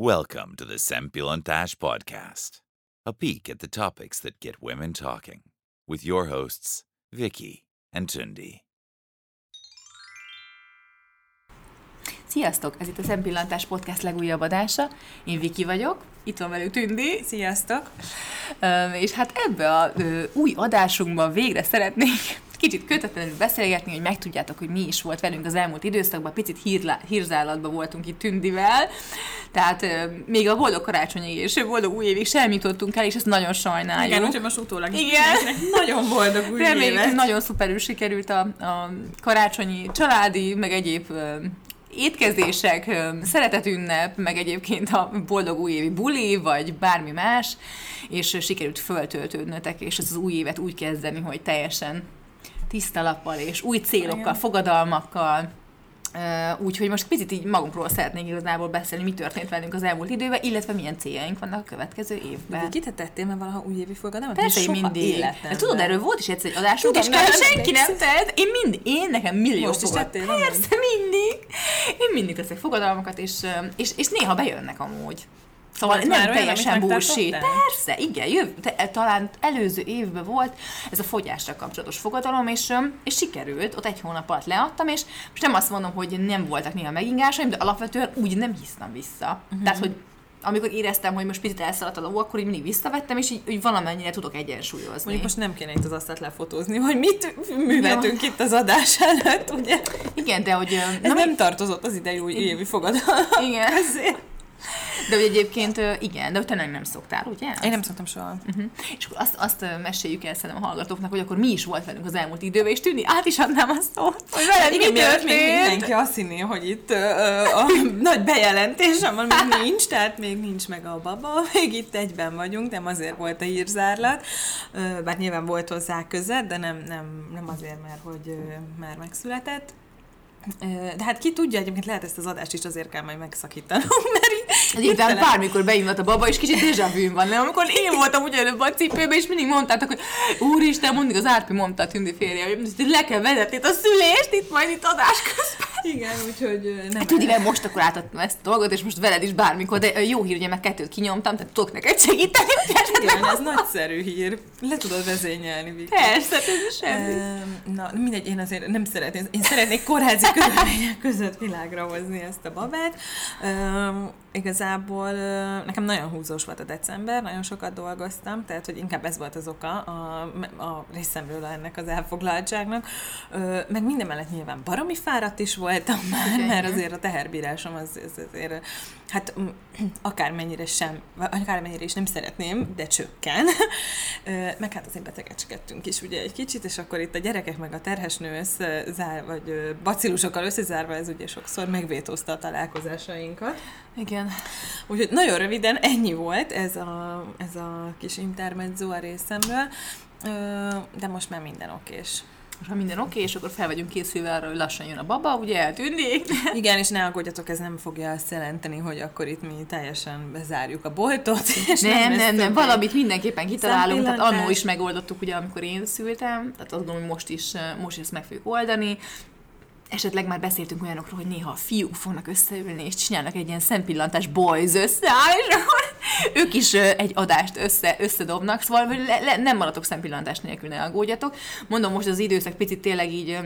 Welcome to the Sempilontash Podcast, a peek at the topics that get women talking, with your hosts, Vicky and Tundi. Sziasztok! Ez itt a Szempillantás Podcast legújabb adása. Én Viki vagyok, itt van velük Tündi. Sziasztok! És hát ebbe a új adásunkban végre szeretnék kicsit kötetlenül beszélgetni, hogy megtudjátok, hogy mi is volt velünk az elmúlt időszakban, picit hírlá, hírzálatban voltunk itt Tündivel, tehát ö, még a boldog karácsonyig és boldog új évig sem jutottunk el, és ezt nagyon sajnáljuk. Igen, úgyhogy most utólag Igen. nagyon boldog új Reméljük, évet. nagyon szuperül sikerült a, a karácsonyi családi, meg egyéb étkezések, szeretetünnep, meg egyébként a boldog újévi buli, vagy bármi más, és sikerült föltöltődnötek, és ez az új évet úgy kezdeni, hogy teljesen tiszta lappal, és új célokkal, Igen. fogadalmakkal, Úgyhogy most picit így magunkról szeretnék igazából beszélni, mi történt velünk az elmúlt időben, illetve milyen céljaink vannak a következő évben. Vikit, te tettél már valaha újévi fogadalmat? Persze, én mindig. életemben. Tudod, erről volt is egyszer egy adásunk, és nem senki nem tett. Én mindig, én nekem millió Most is fogad- tettél, nem? Persze, mindig. Én mindig teszek fogadalmakat, és, és, és néha bejönnek amúgy. Szóval Volt nem már olyan, teljesen megtartottál? Persze, igen, jöv, te, talán előző évben volt ez a fogyásra kapcsolatos fogadalom, és, és sikerült, ott egy hónap alatt leadtam, és most nem azt mondom, hogy nem voltak néha megingásaim, de alapvetően úgy nem hiszem vissza. Uh-huh. Tehát, hogy amikor éreztem, hogy most picit elszaladt a ló, akkor így mindig visszavettem, és így, így valamennyire tudok egyensúlyozni. Mondjuk most nem kéne itt az asztalt lefotózni, hogy mit műveltünk itt az adás előtt, ugye? Igen, de hogy... Ez na, nem tartozott az idei új évi fogadalom. Igen. De hogy egyébként igen, de hogy te nem, nem szoktál, ugye? Én nem szoktam soha. Uh-huh. És akkor azt, azt meséljük el szerintem a hallgatóknak, hogy akkor mi is volt velünk az elmúlt időben, és tűni, át is adnám azt szót, hogy veled Igen, mi történt. mindenki azt hinné, hogy itt ö, a nagy bejelentésem van, még nincs, tehát még nincs meg a baba, még itt egyben vagyunk, nem azért volt a hírzárlat, bár nyilván volt hozzá köze, de nem, nem, nem azért, mert hogy már megszületett. De hát ki tudja, egyébként lehet ezt az adást is azért kell majd megszakítanunk, Egyébként bármikor beindult a baba, és kicsit déjà van, nem? Amikor én voltam ugyanebb a cipőben, és mindig mondtátok, hogy úristen, mindig az Árpi mondta a tündi férje, hogy le kell vezetni itt a szülést, itt majd itt adás közben. Igen, úgyhogy nem. Hát Tüdivel most akkor átadtam ezt a dolgot, és most veled is bármikor, de jó hír, ugye meg kettőt kinyomtam, tehát tudok neked segíteni, Igen, ez nagyszerű hír. Le tudod vezényelni, Viki. Persze, ez semmi. Öm, Na, mindegy, én azért nem szeretném, én szeretnék kórházi körülmények között világra hozni ezt a babát. Üm, igazából nekem nagyon húzós volt a december, nagyon sokat dolgoztam, tehát hogy inkább ez volt az oka a, a részemről ennek az elfoglaltságnak. Meg minden mellett nyilván baromi fáradt is voltam már, mert azért a teherbírásom az, az azért, hát akármennyire sem, akármennyire is nem szeretném, de csökken. Meg hát azért betegecskedtünk is ugye egy kicsit, és akkor itt a gyerekek meg a terhesnő összezár, vagy bacillusokkal összezárva, ez ugye sokszor megvétózta a találkozásainkat. Igen. Úgyhogy nagyon röviden ennyi volt ez a, ez a kis intermezzo a részemről, de most már minden okés. Most ha minden oké, és akkor fel vagyunk készülve arra, hogy lassan jön a baba, ugye eltűnik. Igen, és ne aggódjatok, ez nem fogja azt jelenteni, hogy akkor itt mi teljesen bezárjuk a boltot, és Nem, nem, nem, többé. valamit mindenképpen kitalálunk, tehát annó is megoldottuk, ugye, amikor én szültem, tehát azt gondolom, hogy most is, most is ezt meg fogjuk oldani. Esetleg már beszéltünk olyanokról, hogy néha a fiúk fognak összeülni, és csinálnak egy ilyen szempillantás boys összeáll, és akkor ők is egy adást össze, összedobnak, szóval le, le, nem maradok szempillantás nélkül, ne aggódjatok. Mondom, most az időszak picit tényleg így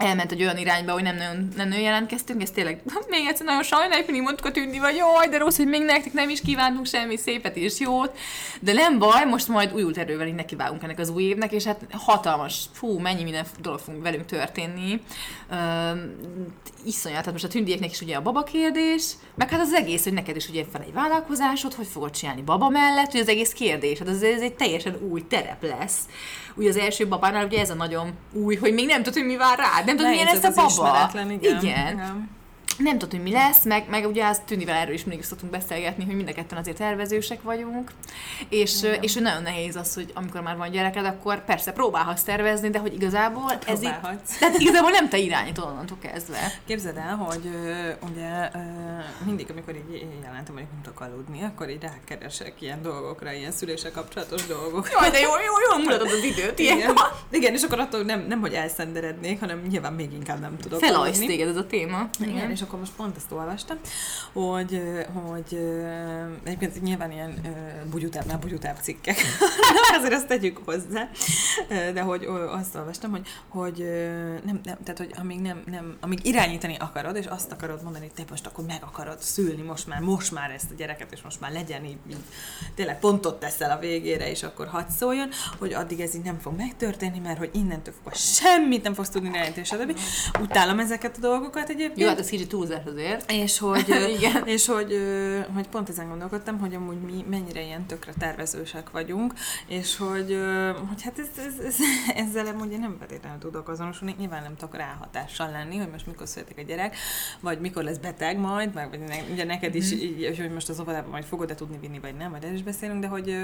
elment egy olyan irányba, hogy nem nagyon, nem nagyon jelentkeztünk, ez tényleg még egyszer nagyon sajnáljuk, mindig mondtuk a tűnni, vagy jaj, de rossz, hogy még nektek nem is kívántunk semmi szépet és jót, de nem baj, most majd újult erővel így nekivágunk ennek az új évnek, és hát hatalmas, fú, mennyi minden dolog fog velünk történni. Üm, iszonyat, tehát most a tündieknek is ugye a baba kérdés, meg hát az egész, hogy neked is ugye van egy vállalkozásod, hogy fogod csinálni baba mellett, hogy az egész kérdés, hát az, ez egy teljesen új terep lesz. Ugye az első babánál ugye ez a nagyon új, hogy még nem tudod, hogy mi vár rád, nem tudod, milyen lesz a ez az baba. ismeretlen, igen. igen. igen. Nem tudod, hogy mi lesz, meg, meg ugye az Tűnivel erről is mindig szoktunk beszélgetni, hogy mind a ketten azért tervezősek vagyunk, és, és hogy nagyon nehéz az, hogy amikor már van gyereked, akkor persze próbálhatsz tervezni, de hogy igazából ez itt, Próbálhatsz. tehát igazából nem te irányítod onnantól kezdve. Képzeld el, hogy ugye mindig, amikor így jelentem, hogy nem tudok aludni, akkor így rákeresek ilyen dolgokra, ilyen szülése kapcsolatos dolgokra. Jaj, de jó, jó, jó mutatod az időt, Igen. ilyenkor. Igen, és akkor attól nem, nem hogy elszenderednék, hanem nyilván még inkább nem tudok Felajsz téged ez a téma. Igen, és akkor most pont ezt olvastam, hogy, hogy egyébként nyilván ilyen ö, bugyutábbnál bugyutább cikkek, azért azt tegyük hozzá, de hogy azt olvastam, hogy, hogy nem, nem, tehát, hogy amíg, nem, nem, amíg irányítani akarod, és azt akarod mondani, hogy te most akkor meg akarod szülni most már, most már ezt a gyereket, és most már legyen így, így tényleg pontot teszel a végére, és akkor hadd szóljon, hogy addig ez így nem fog megtörténni, mert hogy innentől fogva semmit nem fogsz tudni irányítani, stb. Utálom ezeket a dolgokat egyébként. Jó, hát ez kicsit túlzás azért. És hogy, Igen. és hogy, hogy pont ezen gondolkodtam, hogy amúgy mi mennyire ilyen tökre tervezősek vagyunk, és hogy, hogy hát ez, ez, ez, ezzel amúgy én nem feltétlenül tudok azonosulni, nyilván nem tudok ráhatással lenni, hogy most mikor születik a gyerek, vagy mikor lesz beteg majd, meg vagy ne, ugye neked is, így, hogy most az óvodában majd fogod-e tudni vinni, vagy nem, majd erről is beszélünk, de hogy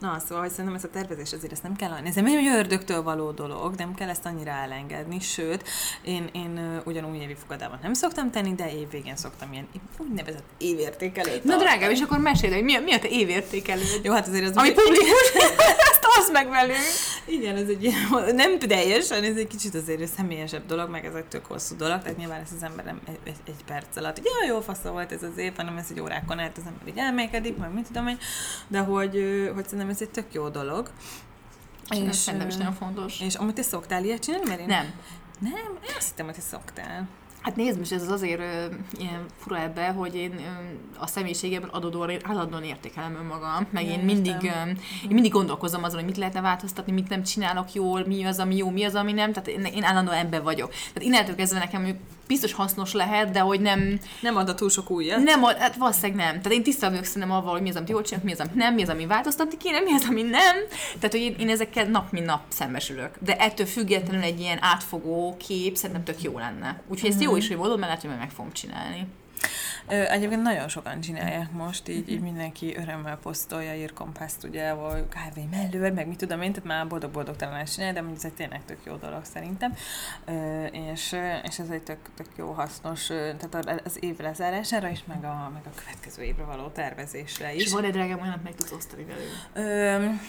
na, szóval, hogy szerintem ez a tervezés azért ezt nem kell, ez nem egy ördögtől való dolog, nem kell ezt annyira elengedni, sőt, én, én ö, ugyan újévi fogadában nem szoktam tenni, de évvégén szoktam ilyen úgynevezett évértékelőt Na drágám, és akkor mesélj, hogy mi mi a te évértékelőd? Jó, hát azért az Ami publikus, oszd meg velünk. Igen, ez egy ilyen, nem teljesen, ez egy kicsit azért személyesebb dolog, meg ez egy tök hosszú dolog, tehát nyilván ezt az ember nem egy, egy, egy perc alatt, ja, jó fasza volt ez az év, hanem ez egy órákon át az ember így elmékedik, meg mit tudom én, de hogy, hogy szerintem ez egy tök jó dolog. És szerintem is nagyon fontos. És amit te szoktál ilyet csinálni? Mert én, Nem. Nem? Én azt hittem, hogy te szoktál. Hát nézd, most ez az azért ö, ilyen fura ebbe, hogy én ö, a személyiségében adódóan állandóan értékelem önmagam, meg én mindig, ö, én mindig gondolkozom azon, hogy mit lehetne változtatni, mit nem csinálok jól, mi az, ami jó, mi az, ami nem, tehát én, én állandóan ebben vagyok. Tehát innentől kezdve nekem biztos hasznos lehet, de hogy nem, Nem ad a túl sok újat? nem, ad- hát valószínűleg nem. Tehát én tisztában vagyok szerintem avval, hogy mi az, amit jól csinálok, mi az, amit nem, mi az, ami változtatni kéne, mi az, ami nem. Tehát, hogy én, én ezekkel nap mint nap szembesülök. De ettől függetlenül egy ilyen átfogó kép szerintem tök jó lenne. Úgyhogy ezt jó is, hogy mondom, mert lehet, hogy meg fogom csinálni. Egyébként nagyon sokan csinálják most, így, így mindenki örömmel posztolja, ír kompászt, ugye, vagy kávé mellől, meg mit tudom én, tehát már boldog-boldog talán csinálja, de mondjuk ez egy tényleg tök jó dolog szerintem. És, és ez egy tök, tök jó hasznos, tehát az év lezárására is, meg a, meg a következő évre való tervezésre is. És van egy drágám olyan, meg tudsz osztani velünk.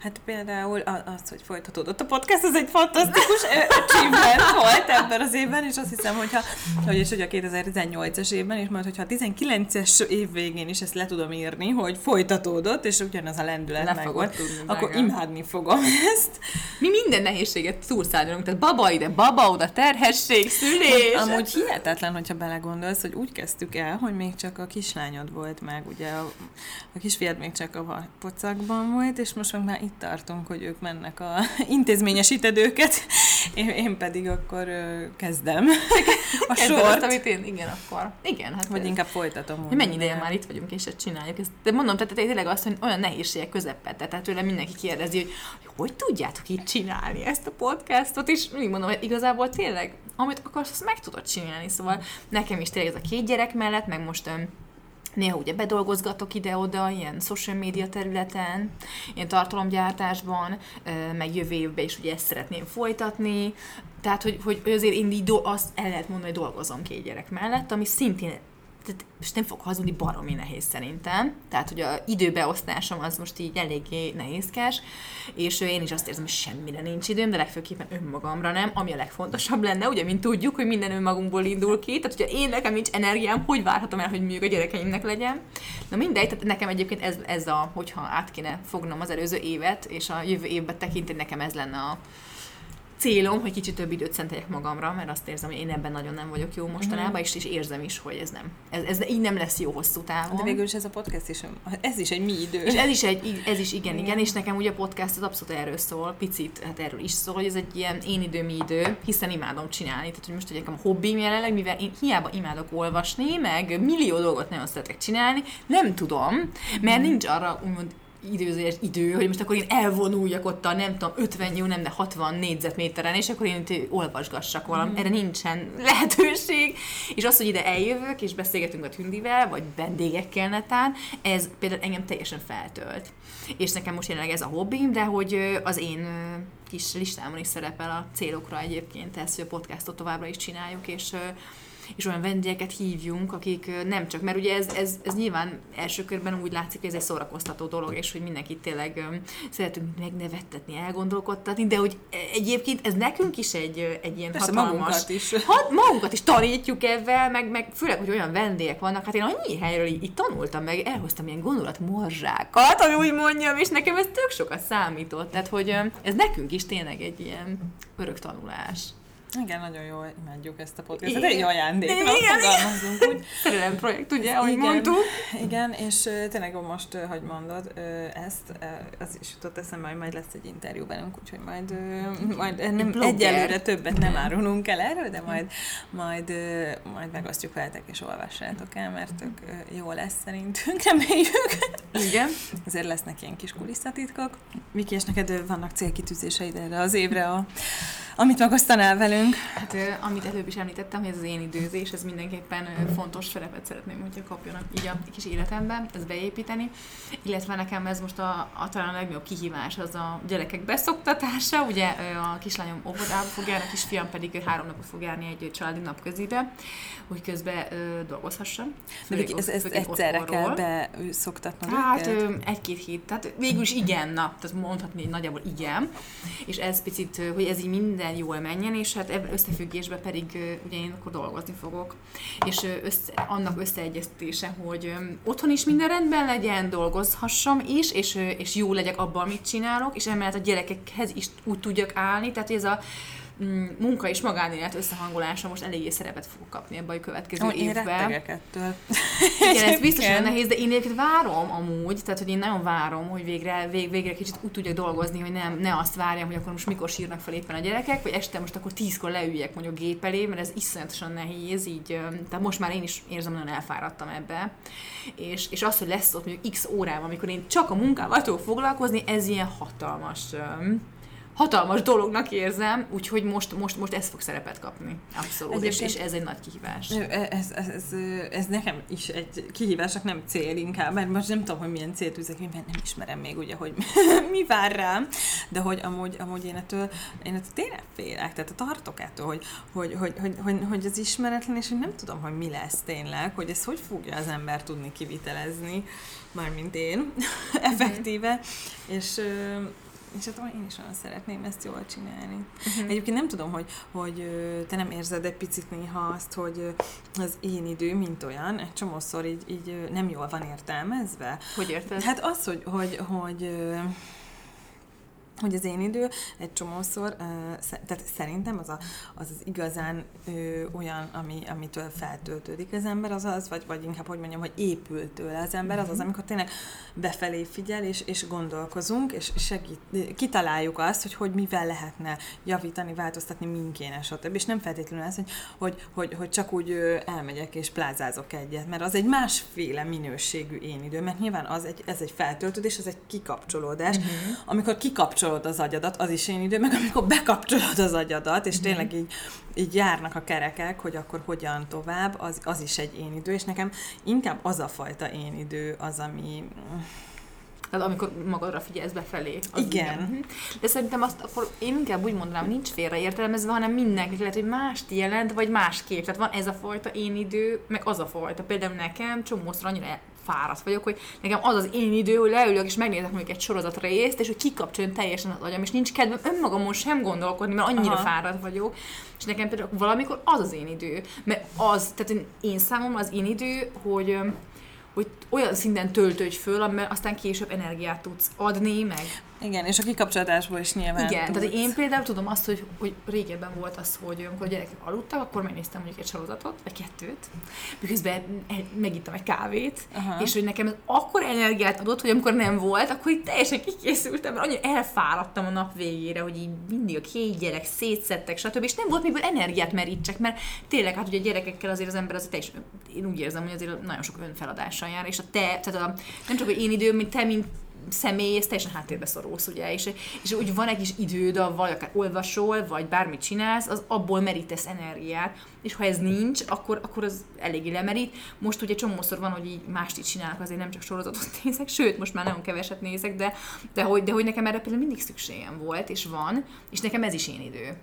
Hát például az, hogy folytatódott a podcast, ez egy fantasztikus achievement volt ebben az évben, és azt hiszem, hogyha, hogy és hogy a 2018-as évben, és majd, hogyha a 19-es év végén is ezt le tudom írni, hogy folytatódott, és ugyanaz a lendület Le meg volt, akkor drágám. imádni fogom ezt. Mi minden nehézséget túlszállunk, tehát baba ide, baba oda, terhesség, szülés. Amúgy hihetetlen, hogyha belegondolsz, hogy úgy kezdtük el, hogy még csak a kislányod volt meg, ugye a, a kisfiad még csak a pocakban volt, és most meg már itt tartunk, hogy ők mennek a intézményesíted őket, én, én pedig akkor kezdem a Kezded azt, sort, amit én, igen, akkor. Igen, hát vagy ez- inkább folytatom. Mi mennyi ideje már itt vagyunk, és ezt csináljuk. Ezt, de mondom, tehát tényleg azt, hogy olyan nehézségek közepette, tehát tőle mindenki kérdezi, hogy hogy tudjátok itt csinálni ezt a podcastot, és mindig mondom, hogy igazából tényleg, amit akarsz, azt meg tudod csinálni. Szóval nekem is tényleg ez a két gyerek mellett, meg most Néha ugye bedolgozgatok ide-oda, ilyen social media területen, ilyen tartalomgyártásban, meg jövő évben is ugye ezt szeretném folytatni. Tehát, hogy, hogy azért do- azt el lehet mondani, hogy dolgozom két gyerek mellett, ami szintén tehát most nem fog hazudni, baromi nehéz szerintem. Tehát, hogy a időbeosztásom az most így eléggé nehézkes, és én is azt érzem, hogy semmire nincs időm, de legfőképpen önmagamra nem, ami a legfontosabb lenne, ugye, mint tudjuk, hogy minden önmagunkból indul ki, tehát hogyha én nekem nincs energiám, hogy várhatom el, hogy mondjuk a gyerekeimnek legyen. Na mindegy, tehát nekem egyébként ez, ez a, hogyha át kéne fognom az előző évet, és a jövő évben tekinteni, nekem ez lenne a célom, hogy kicsit több időt szenteljek magamra, mert azt érzem, hogy én ebben nagyon nem vagyok jó mostanában, és, és érzem is, hogy ez nem. Ez, ez így nem lesz jó hosszú távon. De végül is ez a podcast is, ez is egy mi idő. És ez is, egy, ez is igen, igen, és nekem ugye a podcast az abszolút erről szól, picit, hát erről is szól, hogy ez egy ilyen én idő, mi idő, hiszen imádom csinálni. Tehát, hogy most hogy nekem a hobbim jelenleg, mivel én hiába imádok olvasni, meg millió dolgot nagyon szeretek csinálni, nem tudom, mert nincs arra úgymond időzés idő, hogy most akkor én elvonuljak ott a nem tudom, 50, jó nem, de 60 négyzetméteren, és akkor én itt olvasgassak valamit. Erre nincsen lehetőség. És az, hogy ide eljövök, és beszélgetünk a Tündivel, vagy vendégekkel netán, ez például engem teljesen feltölt. És nekem most jelenleg ez a hobbim, de hogy az én kis listámon is szerepel a célokra egyébként ez, hogy a podcastot továbbra is csináljuk, és és olyan vendégeket hívjunk, akik nem csak, mert ugye ez, ez, ez nyilván első körben úgy látszik, hogy ez egy szórakoztató dolog, és hogy mindenkit tényleg szeretünk megnevettetni, elgondolkodtatni, de hogy egyébként ez nekünk is egy, egy ilyen Persze, hatalmas... magunkat is. Ha, magunkat is tanítjuk ebben, meg, meg főleg, hogy olyan vendégek vannak, hát én annyi helyről így, így tanultam meg, elhoztam ilyen gondolatmorzsákat, hogy úgy mondjam, és nekem ez tök sokat számított, tehát hogy ez nekünk is tényleg egy ilyen örök tanulás. Igen, nagyon jól imádjuk ezt a podcastot. Egy ajándékra fogalmazunk úgy. Szerelem projekt, ugye, ahogy igen, mondtuk. Igen, és tényleg most, hogy mondod ezt, az is jutott eszembe, hogy majd lesz egy interjú velünk, úgyhogy majd, majd nem, egyelőre többet nem árulunk el erről, de majd, majd, majd megosztjuk veletek és olvassátok el, mert tök jó lesz szerintünk, reméljük. Igen. Azért lesznek ilyen kis kulisszatitkok. Viki, és neked vannak célkitűzéseid erre az évre, a, amit megosztanál velünk? Hát, ö, amit előbb is említettem, hogy ez az én időzés, ez mindenképpen fontos szerepet szeretném, hogyha kapjanak így a kis életemben, ezt beépíteni. Illetve nekem ez most a, a talán a legnagyobb kihívás az a gyerekek beszoktatása. Ugye a kislányom óvodába fog járni, a kisfiam pedig három napot fog járni egy családi napközibe, hogy közben ö, dolgozhassam. De Viki, ez, főleg egyszerre otthonról. kell beszoktatnod Hát egy-két hét, tehát végül is igen, na, tehát mondhatni, hogy nagyjából igen, és ez picit, hogy ez így minden jól menjen, és hát ebben összefüggésben pedig ugye én akkor dolgozni fogok, és össze, annak összeegyeztése, hogy otthon is minden rendben legyen, dolgozhassam is, és, és jó legyek abban, amit csinálok, és emellett a gyerekekhez is úgy tudjak állni, tehát ez a munka és magánélet összehangolása most eléggé szerepet fog kapni ebben a következő én évben. ettől. Igen, ez biztos olyan Igen. nehéz, de én egyébként várom amúgy, tehát hogy én nagyon várom, hogy végre, vég, végre kicsit úgy tudjak dolgozni, hogy nem, ne azt várjam, hogy akkor most mikor sírnak fel éppen a gyerekek, vagy este most akkor tízkor leüljek mondjuk gép elé, mert ez iszonyatosan nehéz, így, tehát most már én is érzem, nagyon elfáradtam ebbe. És, és az, hogy lesz ott mondjuk x órában, amikor én csak a munkával tudok foglalkozni, ez ilyen hatalmas hatalmas dolognak érzem, úgyhogy most, most, most ez fog szerepet kapni. Abszolút. És, és ez egy nagy kihívás. Ez, ez, ez, ez, nekem is egy kihívásnak nem cél inkább, mert most nem tudom, hogy milyen célt ki, mert nem ismerem még ugye, hogy mi vár rám, de hogy amúgy, amúgy én ettől, én ettől tényleg félek, tehát tartok ettől, hogy, hogy, hogy, hogy, hogy, hogy az ismeretlen, és hogy nem tudom, hogy mi lesz tényleg, hogy ezt hogy fogja az ember tudni kivitelezni, mármint én, effektíve, és és hát én is olyan szeretném ezt jól csinálni. Uh-huh. Egyébként nem tudom, hogy, hogy te nem érzed egy picit néha azt, hogy az én idő, mint olyan, egy csomószor így, így nem jól van értelmezve. Hogy érted? Hát az, hogy, hogy, hogy hogy az én idő egy csomószor, tehát szerintem az, a, az, az igazán ö, olyan, ami, amitől feltöltődik az ember, az az, vagy, vagy inkább, hogy mondjam, hogy épül tőle az ember, az az, amikor tényleg befelé figyel, és, és gondolkozunk, és segít, kitaláljuk azt, hogy hogy mivel lehetne javítani, változtatni, min kéne, stb. És nem feltétlenül az, hogy, hogy, hogy, hogy csak úgy elmegyek és plázázok egyet, mert az egy másféle minőségű én idő, mert nyilván az egy, ez egy feltöltődés, ez egy kikapcsolódás. Uh-huh. Amikor kikapcsolod az agyadat, az is én idő, meg amikor bekapcsolod az agyadat, és uh-huh. tényleg így, így járnak a kerekek, hogy akkor hogyan tovább, az, az is egy én idő, és nekem inkább az a fajta én idő az, ami Tehát amikor magadra figyelsz befelé. Az Igen. Mhm. De szerintem azt akkor én inkább úgy mondanám, nincs félreértelmezve, hanem mindenki lehet, hogy mást jelent, vagy másképp. Tehát van ez a fajta én idő, meg az a fajta. Például nekem csomószor annyira fáradt vagyok, hogy nekem az az én idő, hogy leülök és megnézek mondjuk egy sorozat részt, és hogy kikapcsoljon teljesen az agyam, és nincs kedvem önmagamon sem gondolkodni, mert annyira Aha. fáradt vagyok. És nekem például valamikor az az én idő. Mert az, tehát én, számomra az én idő, hogy hogy olyan szinten töltődj föl, amivel aztán később energiát tudsz adni, meg igen, és a kikapcsolódásból is nyilván igen, tudsz. tehát én például tudom azt, hogy, hogy régebben volt az, hogy amikor a gyerekek aludtak, akkor megnéztem mondjuk egy sorozatot, vagy kettőt, miközben megittam egy kávét, Aha. és hogy nekem ez akkor energiát adott, hogy amikor nem volt, akkor így teljesen kikészültem, mert annyira elfáradtam a nap végére, hogy így mindig a két gyerek szétszettek, stb. És nem volt miből energiát merítsek, mert tényleg hát ugye a gyerekekkel azért az ember azért teljesen, én úgy érzem, hogy azért nagyon sok önfeladással jár, és a te, tehát a, nem csak hogy én időm, mint te, mint személy, ez teljesen háttérbe szorulsz, ugye, és, és úgy van egy kis időd, vagy akár olvasol, vagy bármit csinálsz, az abból merítesz energiát, és ha ez nincs, akkor, akkor az eléggé lemerít. Most ugye csomószor van, hogy így mást is csinálok, azért nem csak sorozatot nézek, sőt, most már nagyon keveset nézek, de, de, hogy, de hogy nekem erre például mindig szükségem volt, és van, és nekem ez is én idő.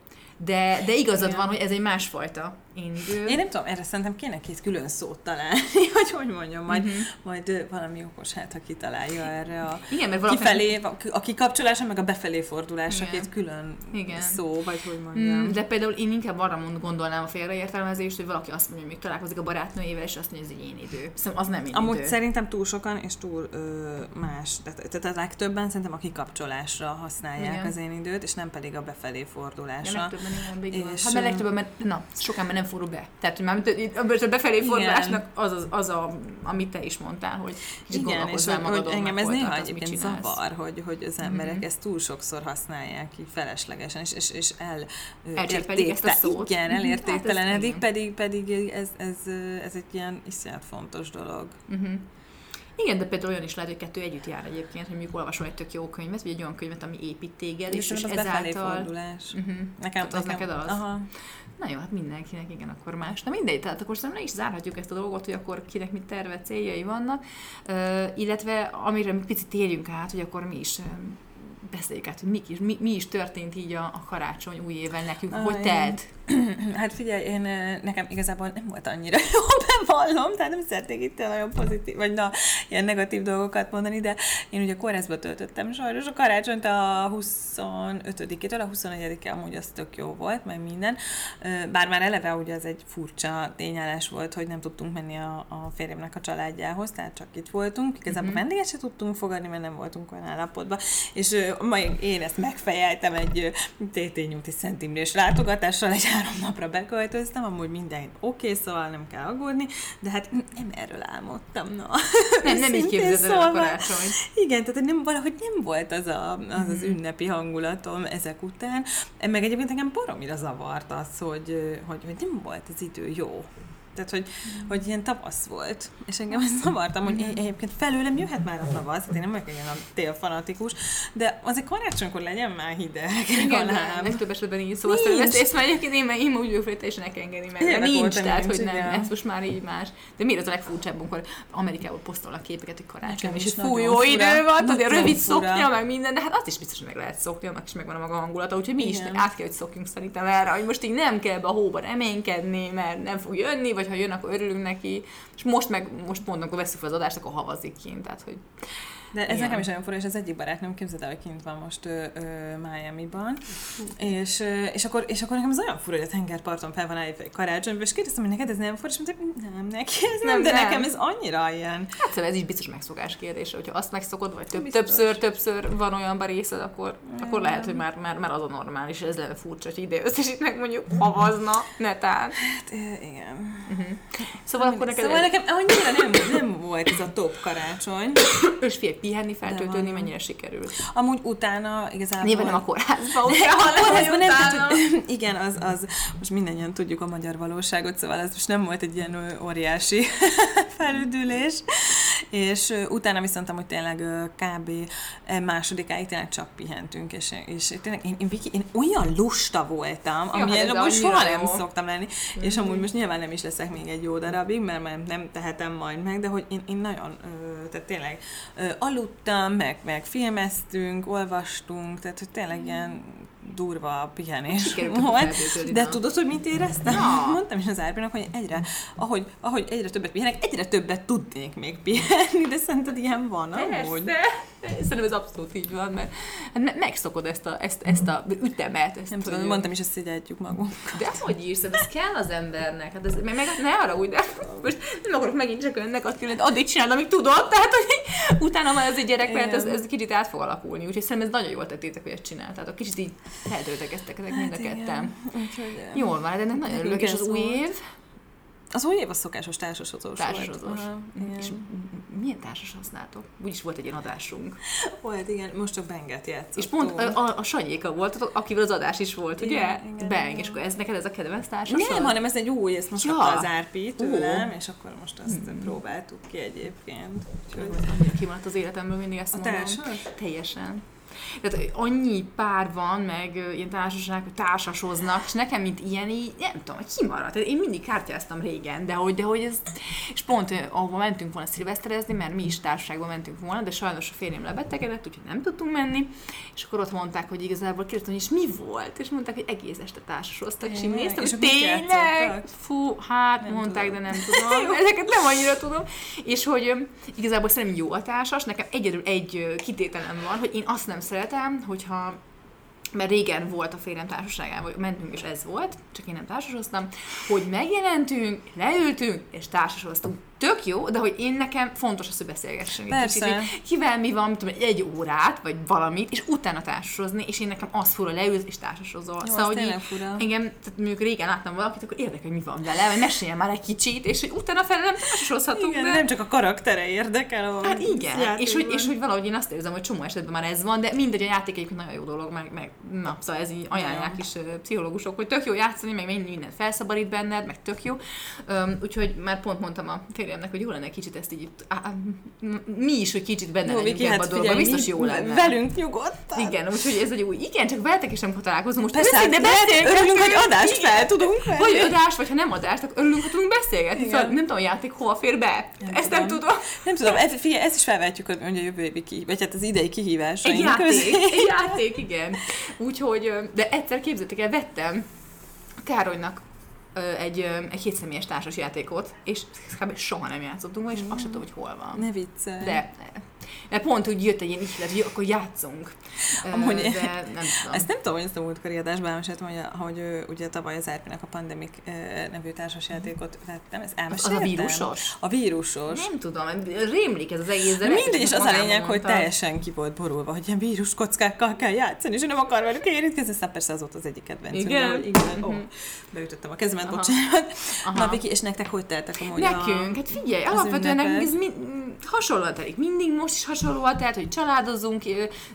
De, de igazad Igen. van, hogy ez egy másfajta indő. Én nem tudom, erre szerintem kéne két külön szót találni, hogy hogy mondjam, majd, uh-huh. majd valami okos, hát ha kitalálja erre a Igen, mert valaki- kifelé, a kikapcsolása, meg a befelé fordulásra Igen. két külön Igen. szó, vagy hogy mondjam. Mm, de például én inkább arra mond, gondolnám a félreértelmezést, hogy valaki azt mondja, hogy még találkozik a barátnőjével, és azt mondja, hogy ez egy én idő. Szerintem az nem én Amúgy idő. szerintem túl sokan és túl ö, más. Tehát, tehát a legtöbben szerintem a kikapcsolásra használják Igen. az én időt, és nem pedig a befelé Ja, fordulásra. Igen, így van. Hát mert legtöbben, mert, na, sokan mert nem fordul be. Tehát, hogy már a befelé fordulásnak az, az, az a, amit te is mondtál, hogy kicsit Igen, és hogy, hogy magadon, engem meg ez néha egyébként zavar, hogy, hogy az emberek mm-hmm. ezt túl sokszor használják ki feleslegesen, és, és, és el ezt a szót. Igen, Mhm, hát ez elértéktelenedik, igen. pedig, pedig ez, ez, ö, ez egy ilyen iszonyat fontos dolog. Uh-huh. Igen, de például olyan is lehet, hogy kettő együtt jár egyébként, hogy mondjuk olvasol egy tök jó könyvet, vagy egy olyan könyvet, ami épít téged, és, és ezáltal... fordulás. Uh-huh. Nekem, Tehát az nekem, neked az? Aha. Na jó, hát mindenkinek igen, akkor más. Na mindegy, tehát akkor szerintem le is zárhatjuk ezt a dolgot, hogy akkor kinek mit terve, céljai vannak, uh, illetve amire mi picit térjünk át, hogy akkor mi is um, beszéljük át, hogy mi is, mi, mi is történt így a, a karácsony új évvel nekünk, Ah, hogy telt. Hát figyelj, én nekem igazából nem volt annyira jó, bevallom, tehát nem szeretnék itt nagyon pozitív, vagy na, ilyen negatív dolgokat mondani, de én ugye kórházba töltöttem sajnos a karácsonyt a 25-től a 24-e amúgy az tök jó volt, meg minden. Bár már eleve ugye ez egy furcsa tényállás volt, hogy nem tudtunk menni a, a férjemnek a családjához, tehát csak itt voltunk. Igazából uh-huh. vendéget se tudtunk fogadni, mert nem voltunk olyan állapotban. És majd én ezt megfejeltem egy TT Nyújti Szent Imrés látogatással, egy három napra beköltöztem, amúgy minden oké, okay, szóval nem kell aggódni, de hát nem erről álmodtam, na. Nem, nem így képzeld el a karácsony. Igen, tehát nem, valahogy nem volt az a, az, Mhm. az ünnepi hangulatom ezek után. Meg egyébként engem baromira zavart az, hogy, hogy, hogy nem volt az idő jó. Tehát, hogy, Mhm. hogy ilyen tavasz volt. És engem ezt zavartam, hogy én, egyébként felőlem jöhet már a tavasz, hát én nem vagyok ilyen télfanatikus, de azért karácsonykor legyen már hideg. Igen, de legtöbb esetben így szó. Azt ezt, ezt már egyébként én, én úgy vagyok, hogy teljesen engedni meg. Évek nincs, óta tehát, nincs, hogy nem, igen. ez most már így más. De miért az a legfurcsább, amikor Amerikából posztolnak képeket, hogy karácsony, és is hogy fú, nagyon jó fura. idő van, tudod, rövid szoknya, meg minden, de hát azt is biztos, hogy meg lehet szokni, annak is megvan a maga hangulata, úgyhogy mi is át kell, hogy szokjunk szerintem erre, hogy most így nem kell be a hóba reménykedni, mert nem fog jönni, vagy ha jön, akkor örülünk neki. És most meg, most pont, amikor veszük fel az adást, akkor havazik kint, tehát hogy De ez Igen. nekem is nagyon fura, és az egyik barátnőm képzeld el, hogy kint van most ö, ö, Miami-ban, és, ö, és, akkor, és akkor nekem az olyan fura, hogy a tengerparton fel van állítva egy karácsonyban, és kérdeztem, hogy neked ez nem fura, és mondta, nem, neki ez nem, Nem, de nem. nekem ez annyira ilyen. Hát szóval ez is biztos megszokás kérdése, hogyha azt megszokod, vagy több, Biztos. többször, többször van olyanban részed, akkor, akkor lehet, hogy már, már, már az a normális, ez lenne furcsa, hogy ide össze, és itt meg mondjuk havazna, netán. Hát, igen. Szóval akkor neked Szóval nekem annyira nem, nem volt ez a top karácsony. és figyelj, pihenni, feltöltődni, mennyire sikerült. Amúgy utána igazából... Nyilván nem a kórházba, De a nem, tehát, igen, az, az, most mindannyian tudjuk a magyar valóságot, szóval ez most nem volt egy ilyen óriási felüdülés, és utána viszont amúgy tényleg kb. e, másodikáig tényleg csak pihentünk, és, és tényleg én, én, Viki, én olyan lusta voltam, Ja, amilyen ez most soha nem szoktam lenni, és amúgy most nyilván nem is leszek még egy jó darabig, mert már nem tehetem majd meg, de hogy én, én nagyon, tehát tényleg aludtam, meg, meg filmeztünk, olvastunk, tehát hogy tényleg ilyen durva pihenés Sikerült volt. De na. tudod, hogy mit éreztem? Na. Mondtam is az Árpinak, hogy egyre, ahogy, ahogy egyre többet pihenek, egyre többet tudnék még pihenni, de szerinted ilyen van amúgy? Persze. Szerintem ez abszolút így van, mert hát me- megszokod ezt a, ezt, ezt a ütemet. Ezt, Nem hogy- tudom, mondtam is, hogy szégyeltjük magunk. De hogy írsz, ez kell az embernek. Hát ez, meg, meg ne arra úgy, de most nem akarok megint csak önnek azt mondani, addig csinálod, amíg tudod, tehát hogy utána már ez egy gyerek, mert ez, ez kicsit át fog alakulni, úgyhogy szerintem ez nagyon jól tettétek, hogy ezt csináltátok. Kicsit így feltöltekeztek ezek mind a ketten. Hát. Úgyhogy, eh, Jól van, de ennek nagyon örülök, és az új év Az új év a szokásos társasozós társasozós. Aha, És milyen társas használtok? Úgyis volt egy ilyen adásunk. Volt, igen, most csak Benget játszottunk. És pont a, a, a Sanyéka volt, akivel az adás is volt, ugye? Igen, igen, Bang, igen. és akkor ez neked ez a kedvenc társas? Nem, hanem ez egy új, ezt most Ja. az Árpi tőlem, és akkor most azt próbáltuk ki egyébként. Úgyhogy... Kimaradt az életemből mindig ezt A mondom. társas? Teljesen. Tehát annyi pár van, meg ilyen társaság, hogy társasoznak, és nekem, mint ilyen, így nem tudom, hogy kimaradt. Tehát én mindig kártyáztam régen, de hogy, de hogy ez, és pont ahova mentünk volna szilveszterezni, mert mi is társaságban mentünk volna, de sajnos a férjem lebetegedett, úgyhogy nem tudtunk menni, és akkor ott mondták, hogy igazából kérdeztem, és mi volt? És mondták, hogy egész este társasoztak, és én néztem, És tényleg? Fú, hát Nem mondták, tudom. de nem tudom. Ezeket nem annyira tudom. És hogy igazából szerintem jó a társas, nekem egyedül egy kitételem van, hogy én azt nem szeretem, hogyha mert régen volt a férjem társaságában, hogy mentünk, és ez volt, csak én nem társasoztam, hogy megjelentünk, leültünk, és társasoztunk. Tök jó, de hogy én nekem fontos az, hogy beszélgessünk. egy Persze. kicsit, hogy kivel mi van, tudom, egy órát, vagy valamit, és utána társasozni, és én nekem az fura leülsz, és társasozol. Jó, szóval, hogy így, fura. engem, tehát mondjuk régen láttam valakit, akkor érdekel, hogy mi van vele, vagy meséljen már egy kicsit, és hogy utána fel nem társasozhatunk. Igen, de... nem csak a karaktere érdekel. A Hát igen, és hogy, és hogy valahogy én azt érzem, hogy csomó esetben már ez van, de mindegy, a játék egyébként nagyon jó dolog, meg, meg na, szóval ez így ajánlják is pszichológusok, hogy tök jó játszani, meg minden, felszabadít benned, meg tök jó. Üm, úgyhogy már pont mondtam a férjemnek, hogy jó lenne kicsit ezt így, á, mi is, hogy kicsit benne Jó, legyünk Viki, ebbe hát a dologba, figyelj, biztos jó lenne. Velünk nyugodtan. Igen, úgyhogy ez egy új, igen, csak veletek is nem találkozunk. Most Persze, őszintén hát beszélgetünk. örülünk, hogy adást fel tudunk venni. Vagy adás, vagy ha nem adás, akkor örülünk, hogy tudunk beszélgetni. Szóval nem tudom, a játék hova fér be. Nem Ezt nem tudom. Nem tudom, ez, figyelj, ezt is felvetjük, hogy mondja a jövő évi ki, vagy hát az idei kihívásaink Egy játék, közé. egy játék, igen. Úgyhogy, de egyszer képzeljétek el, vettem Károlynak egy, egy hétszemélyes társas játékot, és kb. soha nem játszottunk és azt sem tudom, hogy hol van. Ne viccelj. De, de pont úgy jött egy ilyen ihlet, hogy akkor játszunk. Amúgy- de nem tudom. Ezt nem tudom, hogy ezt a múltkori adásban elmeséltem, hogy, hogy ő, ugye tavaly az Árpinak a Pandemic nevű társasjátékot vettem, az elmeséltem? a vírusos? A vírusos. Nem tudom, rémlik ez az egész, de mindegy, és az a lényeg, hogy teljesen ki volt borulva, hogy ilyen vírus kockákkal kell játszani, és nem akar velük érintkezni, aztán persze az volt az egyik kedvencünk. Igen? de igen. Mhm. Oh, beütöttem a kezemet, Aha. bocsánat. Aha. Na, Viki, és nektek hogy teltek amúgy a... Nekünk, hát figyelj, az alapvetően nekünk ez mi, hasonlóan telik. Mindig most is hasonlóan tehát, hogy családozunk,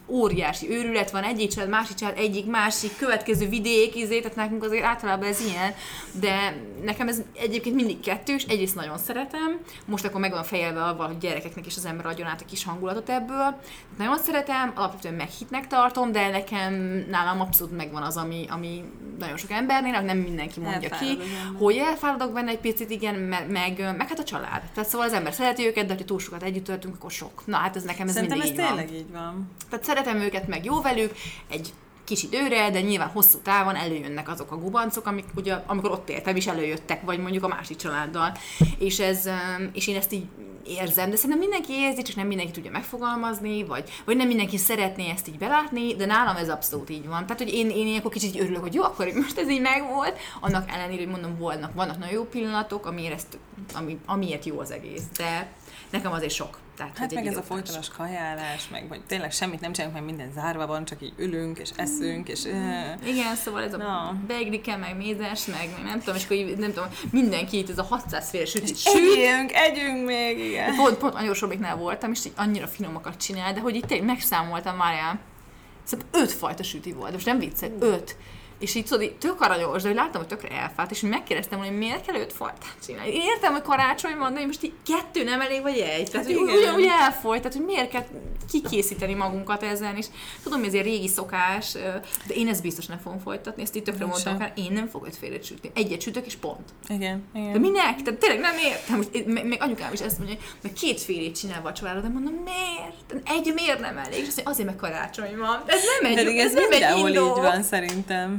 óriási őrület van, egyik család, másik család, egyik, másik, következő vidék, izé, tehát nekünk azért általában ez ilyen, de nekem ez egyébként mindig kettős, egyrészt nagyon szeretem, most akkor meg van fejelve avval, hogy gyerekeknek is az ember adjon át a kis hangulatot ebből. Nagyon szeretem, alapvetően meghitnek tartom, de nekem nálam abszolút megvan az, ami, ami nagyon sok embernél, nem mindenki mondja ki, hogy elfáradok benne egy picit, igen, meg, meg, meg hát a család. Tehát szóval az ember szereti őket, de ha túl sokat együtt töltünk, akkor sok. Na hát ez nekem ez Szerintem ez mindig így van. tényleg így van. Tehát szeretem őket, meg jó velük, egy kis időre, de nyilván hosszú távon előjönnek azok a gubancok, amik ugye, amikor ott éltem is előjöttek, vagy mondjuk a másik családdal. És, ez, és én ezt így érzem, de szerintem mindenki érzi, csak nem mindenki tudja megfogalmazni, vagy, vagy nem mindenki szeretné ezt így belátni, de nálam ez abszolút így van. Tehát, hogy én, én ilyenkor kicsit így örülök, hogy jó, akkor most ez így megvolt, annak ellenére, hogy mondom, volnak, vannak nagyon jó pillanatok, amiért, ezt, ami, amiért jó az egész, de nekem azért sok. Tehát, Hát meg ez a folytonos kajálás, meg hogy tényleg semmit nem csinálunk, mert minden zárva van, csak így ülünk, és eszünk, és... Uh, Igen, szóval ez a Na. beiglike, meg mézes, meg nem tudom, és akkor így, nem tudom, mindenki itt ez a 600 féle sütit süt. Együnk, együnk még, igen. Pont, pont Angyos Robiknál voltam, és így annyira finomakat csinál, de hogy itt tényleg megszámoltam már el. Szóval öt fajta süti volt, most nem viccelek, öt. És így tudod, így tök aranyos, de hogy láttam, hogy tökre elfált, és megkérdeztem, hogy miért kell öt fajtát csinálni. Én értem, hogy karácsony van, de most így kettő nem elég, vagy egy. Tehát, Hát ugyanúgy elfolyt, tehát, hogy miért kell kikészíteni magunkat ezen, és tudom, hogy ez egy régi szokás, de én ezt biztos nem fogom folytatni, ezt így tökre Én mondtam, hát én nem fogok ötfélét sütni. Egyet sütök, és pont. Igen, De igen. minek? Tehát tényleg nem értem. Most, meg, meg anyukám is ezt mondja, hogy két félét csinál vacsorára, de mondom, miért? Egy miért nem elég? És azt mondja, azért meg karácsony van. Ez nem egy, Pedig ez nem egy indok. így van, szerintem.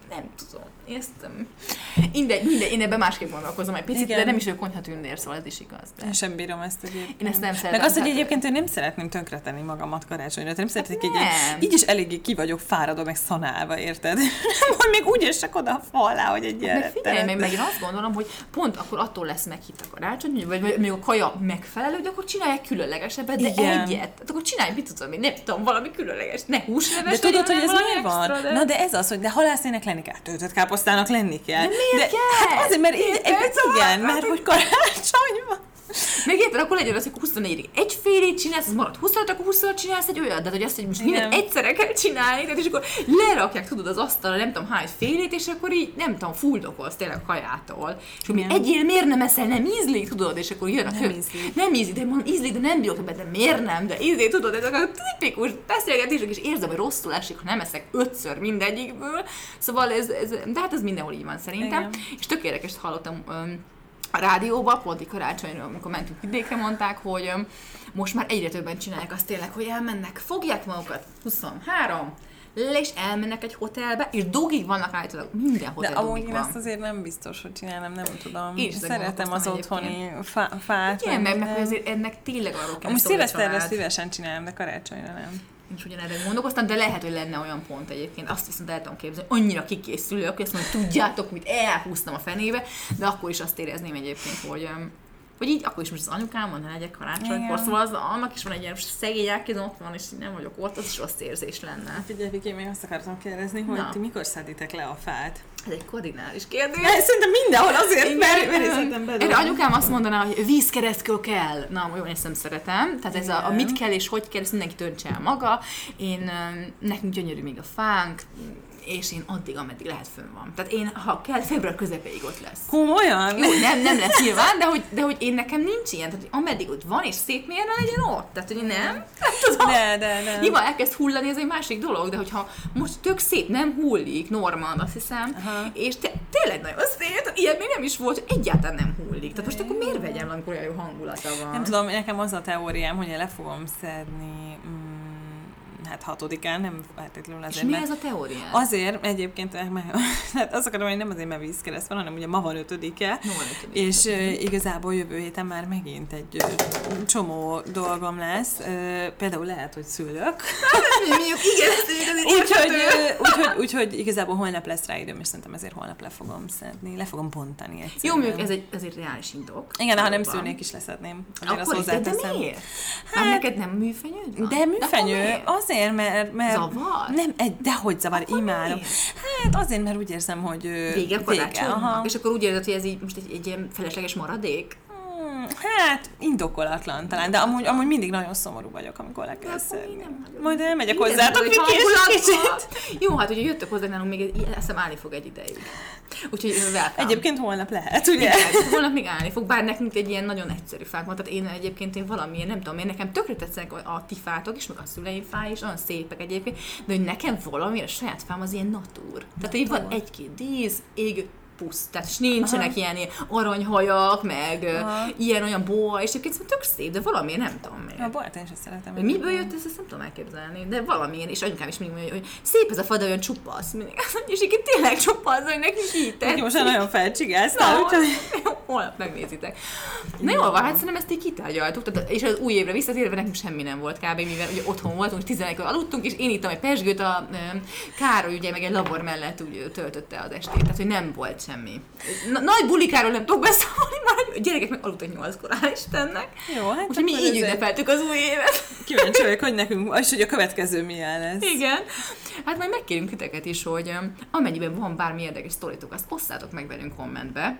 Nem tudom. Én ezt. Mindegy, mindegy, én ebben másképp gondolkozom egy picit, Igen. de nem is ő konyhatűnér, szóval ez is igaz. De. Én sem bírom ezt egyébként. Én ezt nem szeretem. Meg azt, hogy egyébként én nem szeretném tönkretenni magamat karácsonyra. Nem szeretnék egy nem. ilyen, így is eléggé ki vagyok fáradva, meg szanálva, érted? Hogy még úgy esek oda a fal alá, hogy egy ilyen Meg figyelj, meg, meg én azt gondolom, hogy pont akkor attól lesz meghitt a karácsony, vagy, vagy még a kaja megfelelő, hogy akkor csinálják különlegesebbet, de Igen. egyet. Tehát akkor csinálj, mit tudom én, nem tudom, valami különleges, ne húsleves De tudod, hogy ez miért van? Na de ez az, hogy de halászének lenni kell, töltött káposztának lenni kell. De miért kell? Hát azért, mert így, kell? igen, mert hogy karácsony van. Meg érted, akkor legyen az, hogy 24 egy félét csinálsz, az marad 25, akkor 25 csinálsz egy olyat, de hogy azt, hogy most mindent Igen. egyszerre kell csinálni, tehát és akkor lerakják, tudod, az asztalra, nem tudom hány félét, és akkor így, nem tudom, fuldokolsz tényleg a kajától. És akkor Igen. egyél, miért nem eszel, nem ízlik, tudod, és akkor jön a Nem ízlik. Nem ízlik, de mondom, ízlik, de nem bírok ebben, de miért nem, de ízlik, tudod, ezek a tipikus beszélgetések, és érzem, hogy rosszul esik, ha nem eszek ötször mindegyikből. Szóval ez, ez de hát ez mindenhol így van szerintem. Igen. És tök érdekes hallottam öm, a rádióba, pont így karácsonyra, amikor mentünk vidékre, mondták, hogy most már egyre többen csinálják azt tényleg, hogy elmennek, fogják magukat, 23, le és elmennek egy hotelbe, és dogig vannak állítólag minden hotel De amúgy én ezt azért nem biztos, hogy csinálom, nem tudom. Én ezen Szeretem az otthoni fá- fát. Igen, meg, hogy azért ennek tényleg arról kell Amúgy szilveszterre szívesen csinálom, de karácsonyra nem. Én is ugyanerre gondolkoztam, de lehet, hogy lenne olyan pont egyébként. Azt viszont el tudom képzelni, annyira kikészülök, hogy azt mondom, hogy tudjátok, mit elhúztam a fenébe, de akkor is azt érezném egyébként, hogy hogy így, akkor is most az anyukám van, ne legyek karácsonykor, szóval az, annak is van egy ilyen szegény elkézem, ott van, és nem vagyok ott, az is rossz érzés lenne. Figyelj, Viki, még azt akartam kérdezni, hogy Na. ti mikor szeditek le a fát? Ez egy kardinális kérdés. Ja, szerintem mindenhol azért, Igen, mert, mert én Erre bedobom. anyukám azt mondaná, hogy vízkeresztkő kell. Na, én ezt nem szeretem. Tehát ez a, a, mit kell és hogy kell, ezt mindenki döntse el maga. Én, nekünk gyönyörű még a fánk, és én addig, ameddig lehet fönn van. Tehát én, ha kell, február közepéig ott lesz. Komolyan? Jó, nem, nem lesz nyilván, de hogy, de hogy én nekem nincs ilyen, tehát hogy ameddig ott van, és szép miért ne legyen ott? Tehát, hogy nem? Tudom, De, de, de. Nyilván elkezd hullani, ez egy másik dolog, de hogyha most tök szép, nem hullik, Norman, azt hiszem, Aha. és te, tényleg nagyon szép, ilyen még nem is volt, hogy egyáltalán nem hullik. Tehát most akkor miért vegyem, amikor olyan jó hangulata van? Nem tudom, nekem az a teóriám, hogy én le fogom szedni, mm, hát hatodikán, nem feltétlenül és azért, mi mert ez a teória? Azért egyébként, meg, hát azt akarom, hogy nem azért, mert vízkereszt van, hanem ugye ma van ötödike, No, van ötödik. és uh, igazából jövő héten már megint egy uh, csomó dolgom lesz. Például lehet, hogy szülök. Azért Úgyhogy, úgyhogy, úgyhogy igazából holnap lesz rá időm, és szerintem ezért holnap le fogom szedni, le fogom bontani Jó, egyszerűen. mondjuk ez egy, ez egy reális indok. Igen, ha nem szülnék is leszedném. Azért azt Akkor is, de, de miért? Hát, neked nem műfenyőd van? De műfenyő, miért? Azért, mert... mert Zavar? Nem, egy, dehogy zavar, Akkor imádom. miért? Hát azért, mert úgy érzem, hogy... Vége a aha. És akkor úgy érzed, hogy ez így most egy, egy ilyen felesleges maradék? Hát, indokolatlan talán, de amúgy, amúgy mindig nagyon szomorú vagyok, amikor le kell szedni. Majd elmegyek hozzátok, Viki, és kicsit. Jó, hát ugye jöttök hozzá nálunk, még egy- azt állni fog egy ideig. Úgyhogy welcome. Egyébként holnap lehet, ugye? Igen, holnap még állni fog, bár nekünk egy ilyen nagyon egyszerű fánk van, tehát én egyébként én valamilyen, nem tudom, én nekem tökre tetszenek a ti fátok is, meg a szüleim fá is, olyan szépek egyébként, de hogy nekem valami, a saját fám az ilyen natúr. Tehát, hogy van egy-két dísz, ég, pusz, tehát és nincsenek Aha. ilyen, aranyhajak, meg Aha. ilyen olyan boa, és egyébként szerintem tök szép, de valami, nem tudom miért. A bolt én sem szeretem. Hogy miből jött ez, ezt nem tudom elképzelni, de valamilyen, és anyukám is mindig mondja, hogy szép ez a fa, de olyan csupasz. Mindig azt mondja, és így tényleg csupasz, hogy nekünk így tetszik. Neki most nagyon felcsigáztál, Na, úgyhogy... holnap megnézitek. Na jó, van, hát szerintem ezt így kitárgyaltuk, tehát, és az új évre visszatérve nekünk semmi nem volt kb. mivel ugye otthon voltunk, 11 aludtunk, és én ittam egy pesgőt, a ö, Károly ugye meg egy labor mellett úgy töltötte az estét, tehát hogy nem volt semmi. Na, nagy bulikáról nem tudok beszélni, már a gyerekek meg aludtak nyolckor, hál' Istennek. Jó, hát Úgyhogy mi így ünnepeltük az új évet. Kíváncsi vagyok, hogy nekünk, és hogy a következő milyen lesz. Igen. Hát majd megkérünk titeket is, hogy amennyiben van bármi érdekes sztoritok, azt osszátok meg velünk kommentbe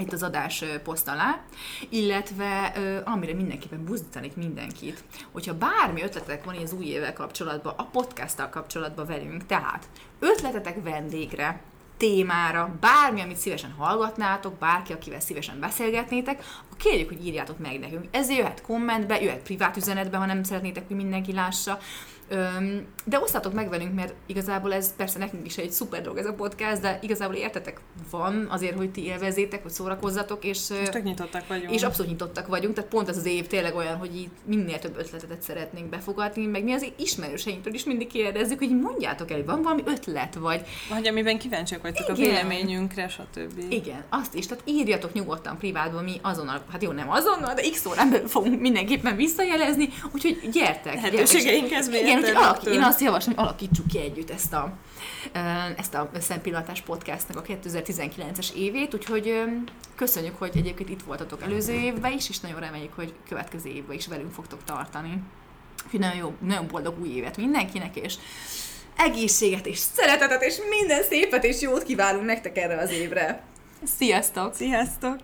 itt az adás poszt alá, illetve amire mindenképpen buzdítanék mindenkit, hogyha bármi ötletek van az új évvel kapcsolatban, a podcasttal kapcsolatban velünk, tehát ötletetek vendégre, témára, bármi, amit szívesen hallgatnátok, bárki, akivel szívesen beszélgetnétek, kérjük, hogy írjátok meg nekünk. Ez jöhet kommentbe, jöhet privát üzenetbe, ha nem szeretnétek, hogy mindenki lássa. Öm, de osztatok meg velünk, mert igazából ez persze nekünk is egy szuper dolog ez a podcast, de igazából értetek van azért, hogy ti élvezétek, hogy szórakozzatok, és, És tök nyitottak vagyunk. és abszolút nyitottak vagyunk, tehát pont ez az év tényleg olyan, hogy így minél több ötletet szeretnénk befogadni, meg mi az ismerőseinktől is mindig kérdezzük, hogy mondjátok el, hogy van valami ötlet, vagy Vagy amiben kíváncsiak vagytok a Igen. véleményünkre, stb. igen, azt is, tehát írjatok nyugodtan privátban, mi azonnal, hát jó, nem azonnal, de x órán belül fogunk mindenképpen visszajelezni, úgyhogy gyertek. Lehetőségeinkhez gyertek. Igen, úgyhogy mérten alak, rögtön. én azt javaslom, hogy alakítsuk ki együtt ezt a, ezt a Szempillantás podcastnak a 2019-es évét, úgyhogy köszönjük, hogy egyébként itt voltatok előző évben is, és nagyon reméljük, hogy következő évben is velünk fogtok tartani. Úgyhogy nagyon, jó, nagyon boldog új évet mindenkinek, és egészséget és szeretetet és minden szépet és jót kívánunk nektek erre az évre. Sziasztok! Sziasztok!